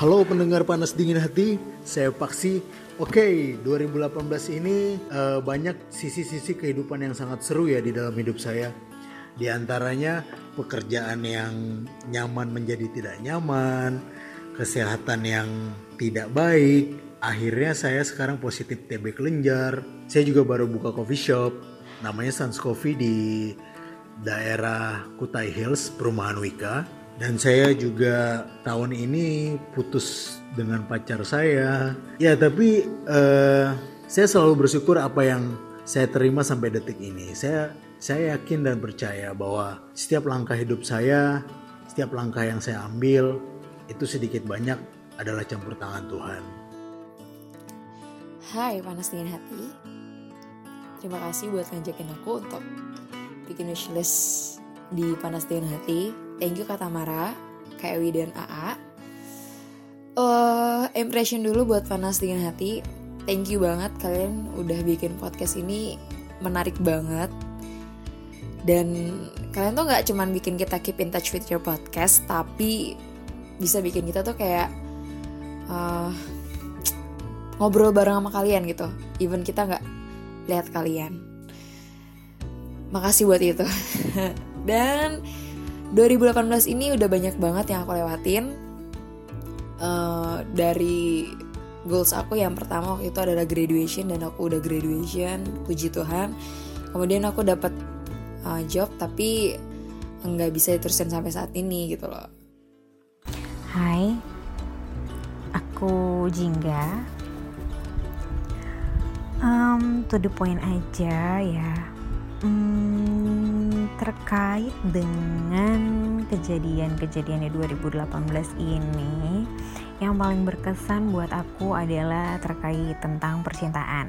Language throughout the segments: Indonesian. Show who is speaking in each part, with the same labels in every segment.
Speaker 1: Halo pendengar panas dingin hati, saya Paksi. Oke, 2018 ini uh, banyak sisi-sisi kehidupan yang sangat seru ya di dalam hidup saya. Di antaranya pekerjaan yang nyaman menjadi tidak nyaman, kesehatan yang tidak baik. Akhirnya saya sekarang positif TB kelenjar. Saya juga baru buka coffee shop, namanya Sans Coffee di daerah Kutai Hills, Perumahan Wika dan saya juga tahun ini putus dengan pacar saya. Ya tapi uh, saya selalu bersyukur apa yang saya terima sampai detik ini. Saya saya yakin dan percaya bahwa setiap langkah hidup saya, setiap langkah yang saya ambil itu sedikit banyak adalah campur tangan Tuhan.
Speaker 2: Hai panas dingin hati. Terima kasih buat ngajakin aku untuk bikin wishlist di panas dingin hati Thank you Kak Tamara, Kak Ewi dan AA. Uh, impression dulu buat panas dingin hati. Thank you banget kalian udah bikin podcast ini menarik banget. Dan kalian tuh nggak cuman bikin kita keep in touch with your podcast, tapi bisa bikin kita tuh kayak uh, ngobrol bareng sama kalian gitu. Even kita nggak lihat kalian. Makasih buat itu. Dan 2018 ini udah banyak banget yang aku lewatin. Uh, dari goals aku yang pertama waktu itu adalah graduation dan aku udah graduation puji Tuhan. Kemudian aku dapat uh, job tapi nggak bisa diterusin sampai saat ini gitu loh.
Speaker 3: Hai aku Jingga. Um, to the point aja ya Hmm, terkait dengan kejadian-kejadian di 2018 ini, yang paling berkesan buat aku adalah terkait tentang percintaan.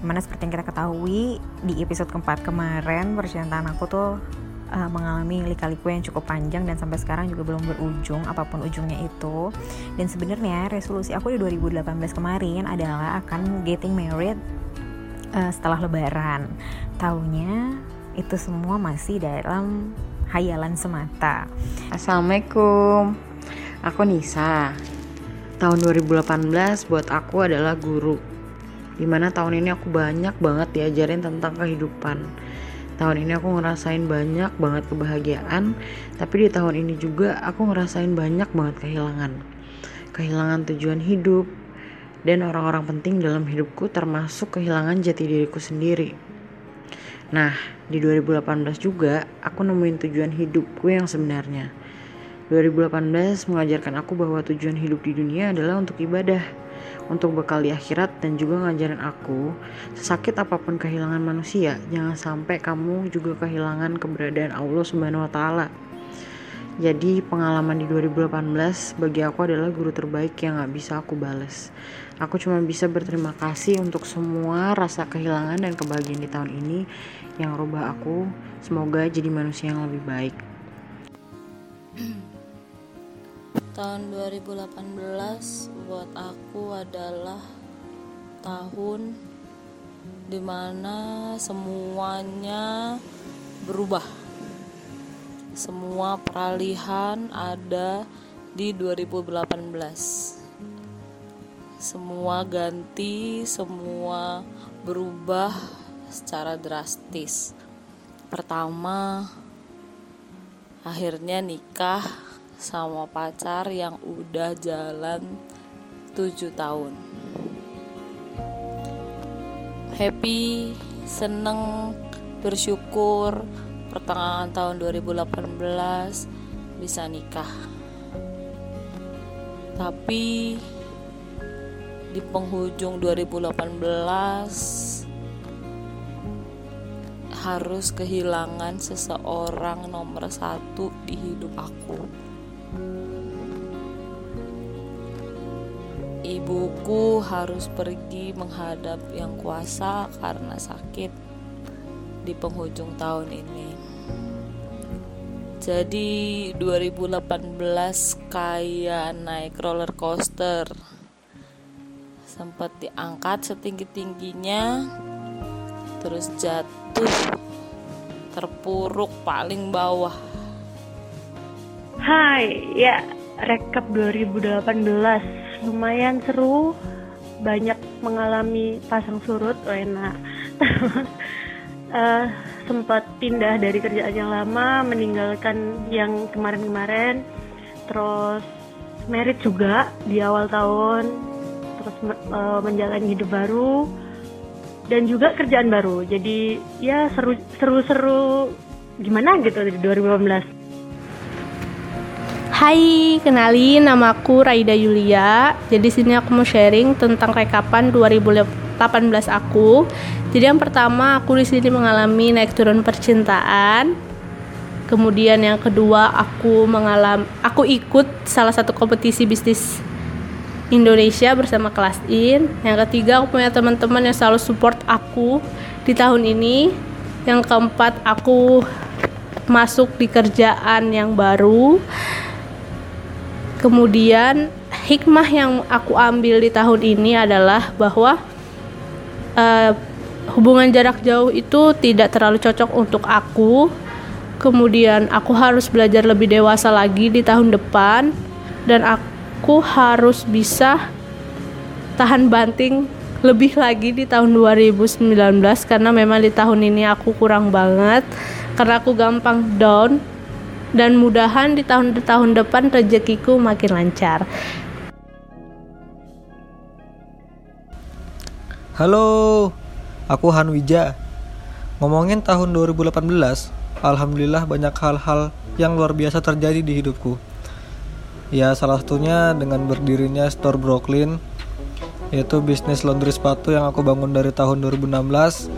Speaker 3: Di mana seperti yang kita ketahui di episode keempat kemarin, percintaan aku tuh uh, mengalami lika-liku yang cukup panjang dan sampai sekarang juga belum berujung apa pun ujungnya itu. Dan sebenarnya resolusi aku di 2018 kemarin adalah akan getting married uh, setelah lebaran. Taunya itu semua masih dalam hayalan semata.
Speaker 4: Assalamualaikum. Aku Nisa. Tahun 2018 buat aku adalah guru. Di mana tahun ini aku banyak banget diajarin tentang kehidupan. Tahun ini aku ngerasain banyak banget kebahagiaan, tapi di tahun ini juga aku ngerasain banyak banget kehilangan. Kehilangan tujuan hidup, dan orang-orang penting dalam hidupku termasuk kehilangan jati diriku sendiri. Nah, di 2018 juga aku nemuin tujuan hidupku yang sebenarnya. 2018 mengajarkan aku bahwa tujuan hidup di dunia adalah untuk ibadah, untuk bekal di akhirat dan juga ngajarin aku sesakit apa pun kehilangan manusia, jangan sampai kamu juga kehilangan keberadaan Allah Subhanahu wa taala. Jadi pengalaman di 2018 bagi aku adalah guru terbaik yang gak bisa aku balas. Aku cuma bisa berterima kasih untuk semua rasa kehilangan dan kebahagiaan di tahun ini yang rubah aku. Semoga jadi manusia yang lebih baik.
Speaker 5: Tahun 2018 buat aku adalah tahun di mana semuanya berubah semua peralihan ada di 2018 semua ganti semua berubah secara drastis. Pertama akhirnya nikah sama pacar yang udah jalan 7 tahun. Happy seneng bersyukur pertengahan tahun 2018 bisa nikah. Tapi di penghujung 2018 harus kehilangan seseorang nomor satu di hidup aku. Ibuku harus pergi menghadap yang kuasa karena sakit di penghujung tahun ini. Jadi 2018 kayak naik roller coaster. Sempat diangkat setinggi-tingginya terus jatuh terpuruk paling bawah.
Speaker 6: Hai, ya rekap 2018 lumayan seru banyak mengalami pasang surut enak uh, sempat pindah dari kerjaan yang lama meninggalkan yang kemarin-kemarin. Terus merit juga di awal tahun. Terus uh, menjalani hidup baru. Dan juga kerjaan baru. Jadi ya seru seru seru gimana gitu di 2018
Speaker 7: Hai, kenalin nama aku Raida Yulia. Jadi sini aku mau sharing tentang rekapan 2018 aku. Jadi yang pertama aku di sini mengalami naik turun percintaan. Kemudian yang kedua aku mengalami aku ikut salah satu kompetisi bisnis Indonesia bersama kelas In. Yang ketiga aku punya teman-teman yang selalu support aku di tahun ini. Yang keempat aku masuk di kerjaan yang baru kemudian hikmah yang aku ambil di tahun ini adalah bahwa uh, hubungan jarak jauh itu tidak terlalu cocok untuk aku. Kemudian aku harus belajar lebih dewasa lagi di tahun depan. Dan aku harus bisa tahan banting lebih lagi di tahun 2019 karena memang di tahun ini aku kurang banget. Karena aku gampang down dan mudahan di tahun-tahun depan rezekiku makin lancar.
Speaker 8: Halo, aku Han Wija. Ngomongin tahun 2018, alhamdulillah banyak hal-hal yang luar biasa terjadi di hidupku. Ya, salah satunya dengan berdirinya Store Brooklyn, yaitu bisnis laundry sepatu yang aku bangun dari tahun 2016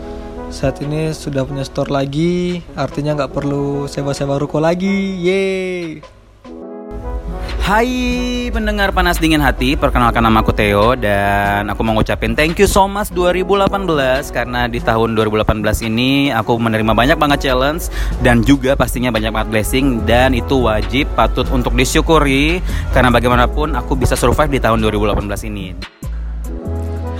Speaker 8: saat ini sudah punya store lagi artinya nggak perlu sewa-sewa ruko lagi yeay
Speaker 9: Hai pendengar panas dingin hati, perkenalkan nama aku Theo dan aku mau ngucapin thank you so much 2018 karena di tahun 2018 ini aku menerima banyak banget challenge dan juga pastinya banyak banget blessing dan itu wajib patut untuk disyukuri karena bagaimanapun aku bisa survive di tahun 2018 ini.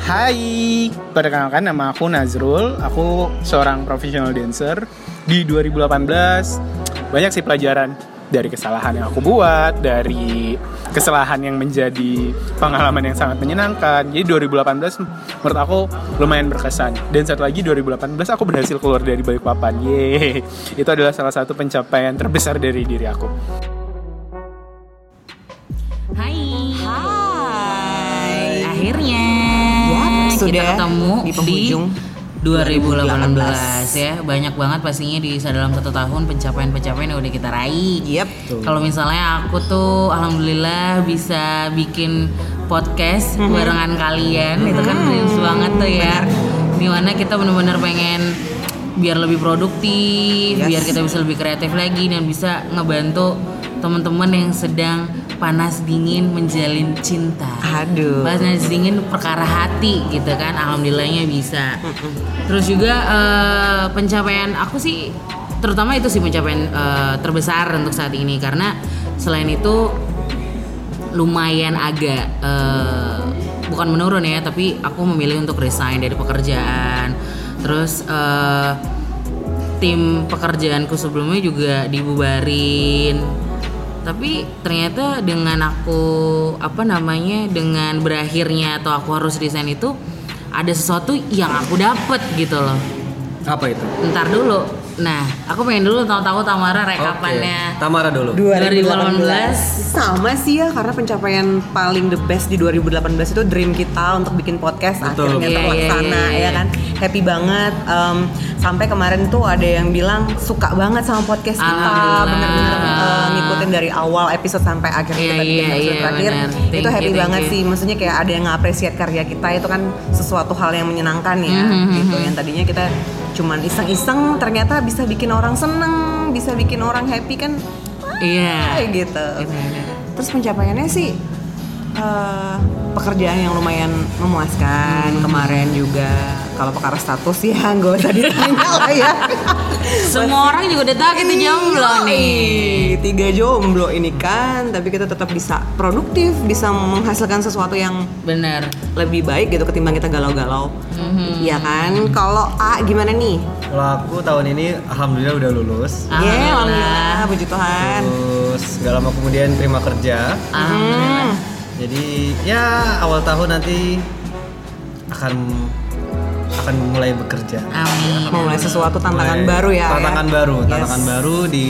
Speaker 10: Hai, perkenalkan nama aku Nazrul. Aku seorang professional dancer. Di 2018 banyak sih pelajaran dari kesalahan yang aku buat, dari kesalahan yang menjadi pengalaman yang sangat menyenangkan. Jadi 2018 menurut aku lumayan berkesan. Dan satu lagi 2018 aku berhasil keluar dari Balikpapan. Yeay. Itu adalah salah satu pencapaian terbesar dari diri aku.
Speaker 11: Hai. Hai. Akhirnya
Speaker 12: sudah
Speaker 11: kita ketemu
Speaker 12: di penghujung
Speaker 11: di 2018 2018 ya banyak banget pastinya di dalam satu tahun pencapaian-pencapaian yang udah kita raih.
Speaker 12: Yep.
Speaker 11: Kalau misalnya aku tuh alhamdulillah bisa bikin podcast mm -hmm. barengan kalian mm -hmm. itu kan dreams banget tuh ya. Di mana kita benar-benar pengen biar lebih produktif, yes. biar kita bisa lebih kreatif lagi dan bisa ngebantu teman-teman yang sedang panas dingin menjalin cinta.
Speaker 12: Aduh.
Speaker 11: Panas dingin perkara hati gitu kan. Alhamdulillahnya bisa. Terus juga uh, pencapaian aku sih terutama itu sih pencapaian uh, terbesar untuk saat ini karena selain itu lumayan agak uh, bukan menurun ya tapi aku memilih untuk resign dari pekerjaan terus uh, tim pekerjaanku sebelumnya juga dibubarin. Tapi ternyata dengan aku apa namanya dengan berakhirnya atau aku harus resign itu ada sesuatu yang aku dapet gitu loh.
Speaker 8: Apa itu?
Speaker 11: Ntar dulu Nah, aku pengen dulu tahu-tahu Tamara rekapannya.
Speaker 8: Okay. Tamara dulu.
Speaker 12: 2018. Sama sih ya karena pencapaian paling the best di 2018 itu dream kita untuk bikin podcast Betul. akhirnya yeah, terlaksana yeah, yeah, yeah. ya kan. Happy banget. Um, sampai kemarin tuh ada yang bilang suka banget sama podcast kita, bener-bener uh, ngikutin dari awal episode sampai akhir yeah, kita bikin yeah, episode yeah, terakhir. Itu happy you, banget you. sih. Maksudnya kayak ada yang ngapresiat karya kita itu kan sesuatu hal yang menyenangkan ya. Mm -hmm. Gitu. Yang tadinya kita cuman iseng-iseng ternyata bisa bikin orang seneng bisa bikin orang happy kan
Speaker 11: iya
Speaker 12: yeah. gitu terus pencapaiannya sih uh, pekerjaan yang lumayan memuaskan hmm. kemarin juga kalau perkara status ya nggak usah ditanya lah ya
Speaker 11: semua orang juga udah tahu kita jomblo nih
Speaker 12: tiga jomblo ini kan tapi kita tetap bisa produktif bisa menghasilkan sesuatu yang
Speaker 11: benar
Speaker 12: lebih baik gitu ketimbang kita galau-galau mm-hmm. ya kan kalau A gimana nih
Speaker 8: Kalau aku tahun ini alhamdulillah udah lulus.
Speaker 11: Ah.
Speaker 4: Yeay, alhamdulillah, puji Tuhan.
Speaker 8: Terus gak lama kemudian terima kerja.
Speaker 11: Alhamdulillah.
Speaker 8: Jadi ya awal tahun nanti akan akan mulai bekerja.
Speaker 11: Amin.
Speaker 4: Memulai sesuatu tantangan
Speaker 8: Mulai
Speaker 4: baru ya.
Speaker 8: Tantangan
Speaker 4: ya?
Speaker 8: baru,
Speaker 4: Yes.
Speaker 8: tantangan baru di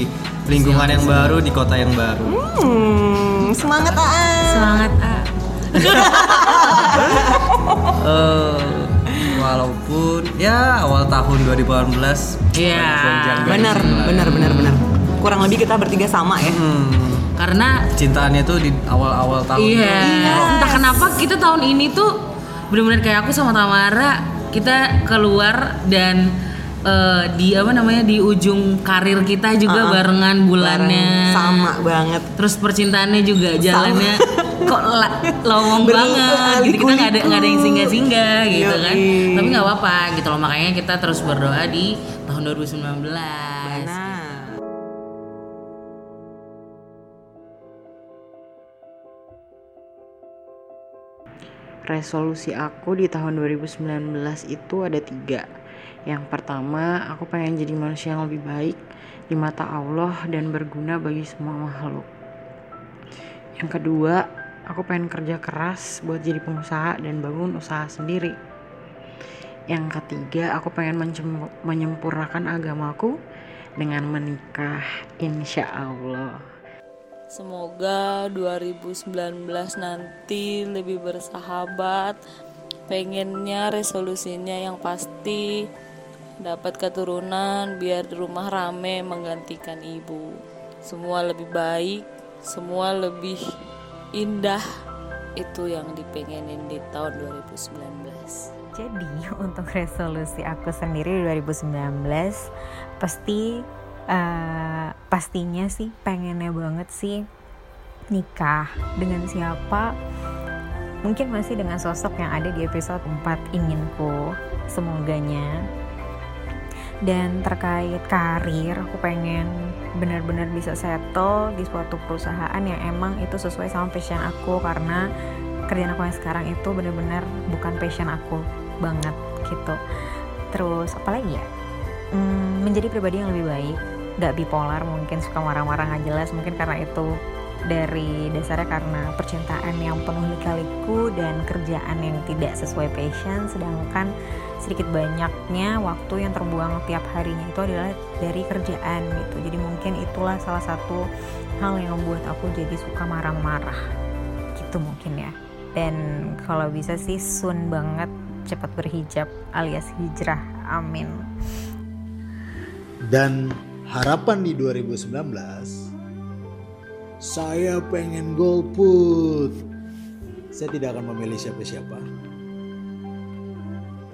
Speaker 8: lingkungan yang baru, di kota yang baru.
Speaker 4: Hmm, semangat Aan.
Speaker 11: Semangat A.
Speaker 8: Eh, walaupun ya awal tahun 2018
Speaker 11: Iya.
Speaker 8: gonjang-ganjing
Speaker 4: Benar, benar, benar, benar. Kurang lebih kita bertiga sama ya.
Speaker 8: Hmm,
Speaker 11: Karena
Speaker 8: cintaannya tuh di awal-awal tahun.
Speaker 11: Iya. Entah kenapa kita tahun ini tuh benar-benar kayak aku sama Tamara kita keluar dan eh, di apa namanya di ujung karir kita juga
Speaker 4: Uh-uh.
Speaker 11: barengan bulannya.
Speaker 4: Bareng, sama banget.
Speaker 11: Terus percintaannya juga jalannya kok la- lowong banget gitu kita nggak ada nggak ada yang singgah-singgah gitu kan.
Speaker 4: Yoi.
Speaker 11: Tapi nggak apa-apa gitu loh makanya kita terus berdoa di tahun 2019.
Speaker 4: Resolusi aku di tahun 2019 itu ada tiga. Yang pertama, aku pengen jadi manusia yang lebih baik di mata Allah dan berguna bagi semua makhluk. Yang kedua, aku pengen kerja keras buat jadi pengusaha dan bangun usaha sendiri. Yang ketiga, aku pengen menyempurnakan agamaku dengan menikah, insya Allah.
Speaker 5: Semoga 2019 nanti lebih bersahabat. Pengennya resolusinya yang pasti dapat keturunan biar di rumah rame menggantikan ibu. Semua lebih baik, semua lebih indah. Itu yang dipengenin di tahun 2019.
Speaker 3: Jadi untuk resolusi aku sendiri 2019 pasti eh, pastinya sih pengennya banget sih nikah. Dengan siapa? Mungkin masih dengan sosok yang ada di episode 4 inginku. Semoganya. Dan terkait karir aku pengen benar-benar bisa settle di suatu perusahaan yang emang itu sesuai sama passion aku. Karena kerjaan aku yang sekarang itu benar-benar bukan passion aku banget gitu. Terus apalagi ya? Hmm, menjadi pribadi yang lebih baik gak bipolar mungkin suka marah-marah nggak jelas mungkin karena itu dari dasarnya karena percintaan yang penuh lika-liku dan kerjaan yang tidak sesuai passion sedangkan sedikit banyaknya waktu yang terbuang tiap harinya itu adalah dari kerjaan gitu. Jadi mungkin itulah salah satu hal yang membuat aku jadi suka marah-marah. Gitu mungkin ya. Dan kalau bisa sih soon banget cepat berhijab alias hijrah amin.
Speaker 1: Dan harapan di 2019 saya pengen golput. Saya tidak akan memilih siapa-siapa.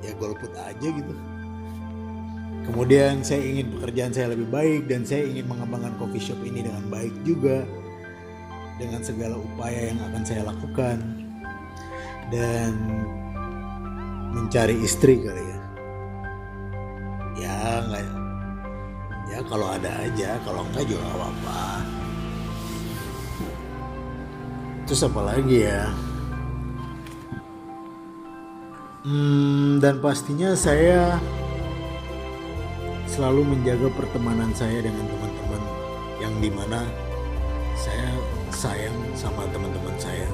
Speaker 1: Ya golput aja gitu. Kemudian saya ingin pekerjaan saya lebih baik dan saya ingin mengembangkan coffee shop ini dengan baik juga dengan segala upaya yang akan saya lakukan dan mencari istri kali ya. Ya nggak ya kalau ada aja kalau enggak juga apa-apa. Terus apa lagi ya? Hmm, dan pastinya saya selalu menjaga pertemanan saya dengan teman-teman yang di mana saya sayang sama teman-teman saya.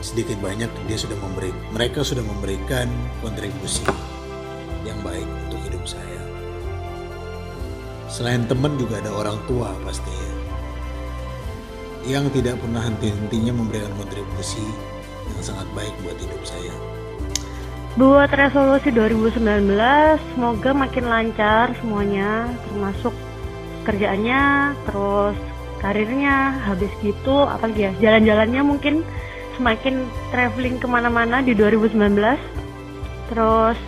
Speaker 1: Sedikit banyak dia sudah memberi mereka sudah memberikan kontribusi yang baik untuk hidup saya Selain teman juga ada orang tua pastinya yang tidak pernah henti-hentinya memberikan kontribusi yang sangat baik buat hidup saya.
Speaker 6: Buat resolusi 2019, semoga makin lancar semuanya, termasuk kerjaannya, terus karirnya, habis gitu, apalagi ya, jalan-jalannya mungkin semakin traveling ke mana-mana di 2019. Terus,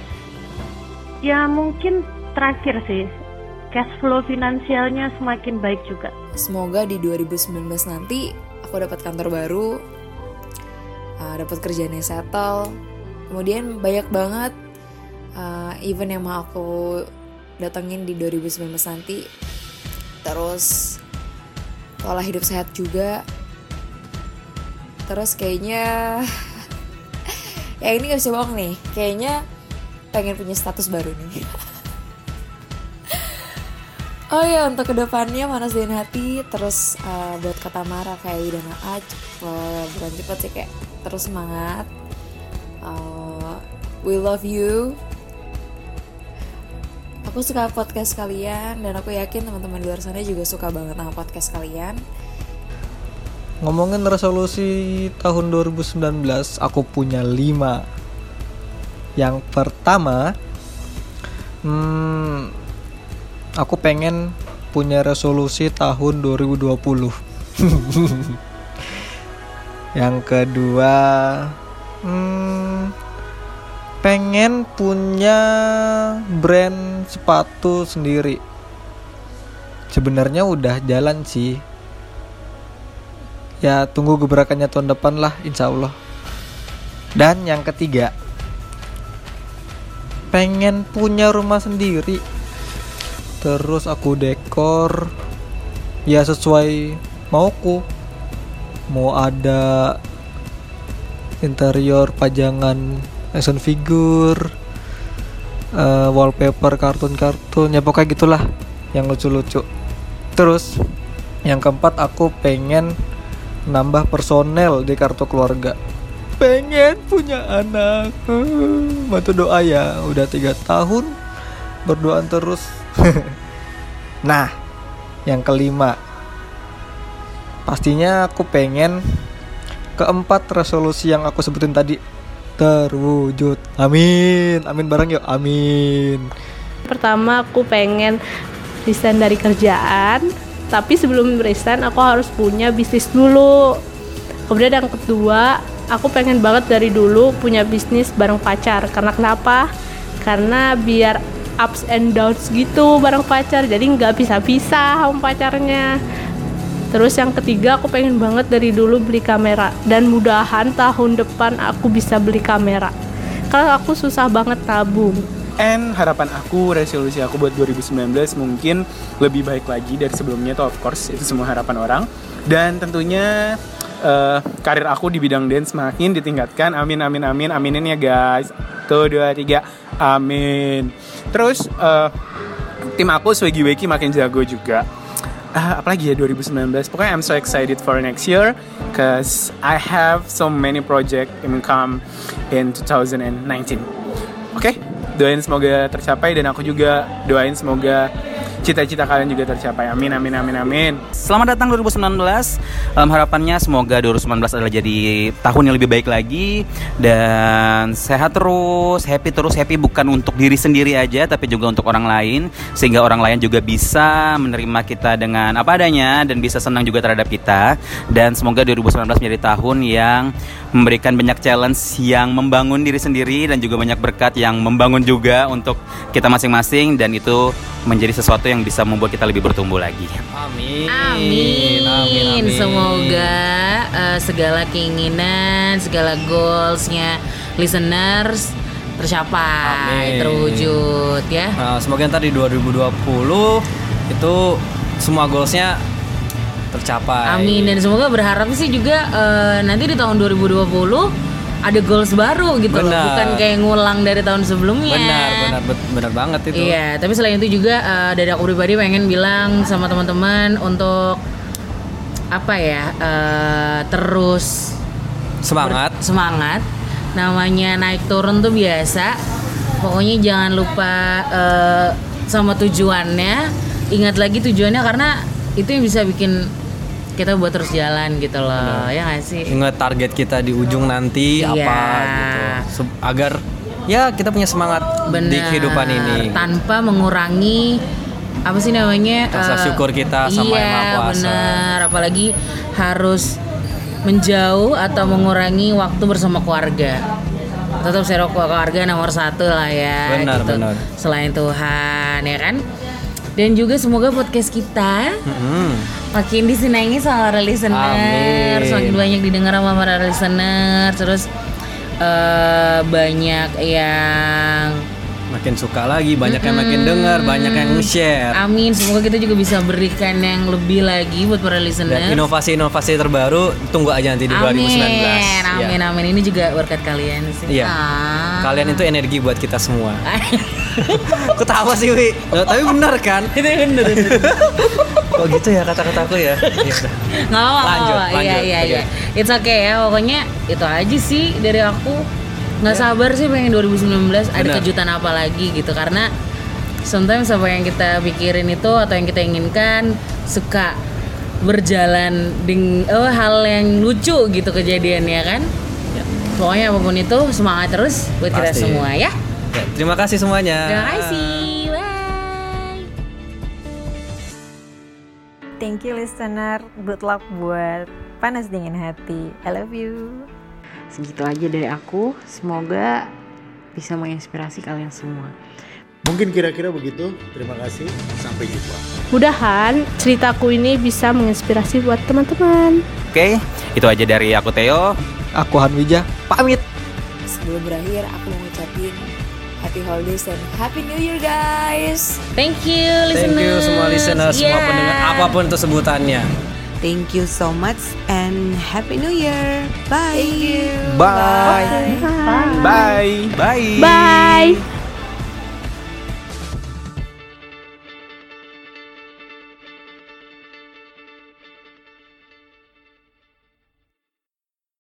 Speaker 6: ya mungkin terakhir sih, cash flow finansialnya semakin baik juga.
Speaker 2: Semoga di 2019 nanti aku dapat kantor baru, uh, dapat kerjaan yang settle, kemudian banyak banget uh, event yang mau aku datengin di 2019 nanti. Terus pola hidup sehat juga. Terus kayaknya ya ini gak bisa bohong nih. Kayaknya pengen punya status baru nih. oh ya untuk ke depannya manas dan hati terus uh, buat kata Mara kayak dan Aaj uh, bukan cepet sih kayak terus semangat. Uh, we love you. Aku suka podcast kalian dan aku yakin teman-teman di luar sana juga suka banget sama podcast kalian.
Speaker 8: Ngomongin resolusi tahun 2019, aku punya 5. Yang pertama, hmm, aku pengen punya resolusi tahun 2020. Yang kedua, hmm, pengen punya brand sepatu sendiri. Sebenarnya udah jalan sih. Ya tunggu gebrakannya tahun depan lah, insya Allah. Dan yang ketiga, pengen punya rumah sendiri. Terus aku dekor. Ya sesuai mauku. Mau ada interior pajangan action figure uh, wallpaper kartun-kartun ya pokoknya gitulah yang lucu-lucu. Terus yang keempat aku pengen nambah personel di kartu keluarga. Pengen punya anak. Bantu doa ya udah tiga tahun berdoa terus nah yang kelima pastinya aku pengen keempat resolusi yang aku sebutin tadi terwujud. Amin. Amin bareng yuk. Amin.
Speaker 7: Pertama aku pengen resign dari kerjaan, tapi sebelum resign aku harus punya bisnis dulu. Kemudian yang kedua, aku pengen banget dari dulu punya bisnis bareng pacar. Karena kenapa? Karena biar ups and downs gitu bareng pacar, jadi nggak bisa-bisa sama pacarnya. Terus yang ketiga aku pengen banget dari dulu beli kamera dan mudahan tahun depan aku bisa beli kamera. Karena aku susah banget tabung.
Speaker 10: And harapan aku, resolusi aku buat 2019 mungkin lebih baik lagi dari sebelumnya tuh of course itu semua harapan orang. Dan tentunya uh, karir aku di bidang dance makin ditingkatkan. Amin amin amin aminin ya guys. Tuh dua tiga amin. Terus uh, tim aku Swaggy Weki makin jago juga uh, apalagi ya 2019 pokoknya I'm so excited for next year cause I have so many project income in 2019 oke okay? doain semoga tercapai dan aku juga doain semoga cita-cita kalian juga tercapai. Amin, amin, amin, amin.
Speaker 9: Selamat datang 2019. Um, harapannya semoga 2019 adalah jadi tahun yang lebih baik lagi dan sehat terus, happy terus, happy bukan untuk diri sendiri aja tapi juga untuk orang lain sehingga orang lain juga bisa menerima kita dengan apa adanya dan bisa senang juga terhadap kita dan semoga 2019 menjadi tahun yang memberikan banyak challenge yang membangun diri sendiri dan juga banyak berkat yang membangun juga untuk kita masing-masing dan itu menjadi sesuatu yang bisa membuat kita lebih bertumbuh lagi.
Speaker 11: Amin. Amin. Amin. amin. Semoga uh, segala keinginan, segala goalsnya listeners tercapai, Amin. terwujud ya.
Speaker 8: Nah, semoga ntar di 2020 itu semua goalsnya tercapai.
Speaker 11: Amin. Dan semoga berharap sih juga uh, nanti di tahun 2020 ada goals baru gitu benar. loh bukan kayak ngulang dari tahun sebelumnya.
Speaker 8: Benar benar benar banget itu.
Speaker 11: Iya tapi selain itu juga uh, dari aku pribadi pengen bilang sama teman-teman untuk apa ya uh, terus
Speaker 8: semangat.
Speaker 11: semangat. Namanya naik turun tuh biasa. Pokoknya jangan lupa uh, sama tujuannya. Ingat lagi tujuannya karena itu yang bisa bikin kita buat terus jalan gitu loh Bener. ya gak sih
Speaker 8: ingat target kita di ujung nanti iya. apa gitu agar ya kita punya semangat Bener. di kehidupan ini
Speaker 11: tanpa mengurangi apa sih namanya
Speaker 8: rasa uh, syukur kita sama
Speaker 11: iya,
Speaker 8: yang maha kuasa
Speaker 11: bener apalagi harus menjauh atau mengurangi waktu bersama keluarga tetap serok keluarga nomor satu lah ya
Speaker 8: benar gitu. benar
Speaker 11: selain Tuhan ya kan dan juga semoga podcast kita hmm. Makin disenangi sama para listener, Amin. semakin banyak didengar sama para listener, terus uh, banyak yang
Speaker 13: makin suka lagi, banyak yang makin dengar, banyak yang share.
Speaker 11: Amin, semoga kita juga bisa berikan yang lebih lagi buat para listener.
Speaker 13: Dan inovasi-inovasi terbaru tunggu aja nanti di
Speaker 11: amin,
Speaker 13: 2019.
Speaker 11: Amin,
Speaker 13: Ya.
Speaker 11: amin. Ini juga berkat kalian sih.
Speaker 13: Iya.
Speaker 11: Ah.
Speaker 13: Kalian itu energi buat kita semua. Ketawa sih, Wi. Nggak, tapi benar kan?
Speaker 11: Itu bener.
Speaker 13: Kok gitu ya kata-kataku ya? Iya.
Speaker 11: Nggak apa-apa.
Speaker 13: Lanjut,
Speaker 11: Iya,
Speaker 13: lanjut.
Speaker 11: iya,
Speaker 13: Oke.
Speaker 11: iya. It's okay ya. Pokoknya itu aja sih dari aku. Nggak sabar sih pengen 2019 ada
Speaker 13: Benar.
Speaker 11: kejutan apa lagi gitu karena sometimes apa yang kita pikirin itu atau yang kita inginkan suka berjalan dengan oh, hal yang lucu gitu kejadiannya kan. Pokoknya apa pun itu semangat terus buat kita
Speaker 13: Pasti.
Speaker 11: semua ya.
Speaker 13: Ya, terima kasih semuanya.
Speaker 11: Terima kasih. Bye.
Speaker 3: Thank you listener. Good luck buat panas dingin hati. I love you.
Speaker 12: Segitu aja dari aku. Semoga bisa menginspirasi kalian semua.
Speaker 1: Mungkin kira-kira begitu. Terima kasih. Sampai jumpa.
Speaker 7: Mudahan ceritaku ini bisa menginspirasi buat teman-teman.
Speaker 9: Oke, itu aja dari aku Theo.
Speaker 8: Aku Hanwija, pamit.
Speaker 2: Sebelum berakhir, aku mau ngucapin Happy Holidays dan Happy New Year guys.
Speaker 11: Thank you
Speaker 13: Thank you semua listener, semua
Speaker 11: Yeah.
Speaker 13: pendengar apa pun itu sebutannya.
Speaker 14: Thank you so much and Happy New Year. Bye.
Speaker 2: Thank you.
Speaker 13: Bye.
Speaker 10: Bye.
Speaker 9: Bye.
Speaker 7: Bye.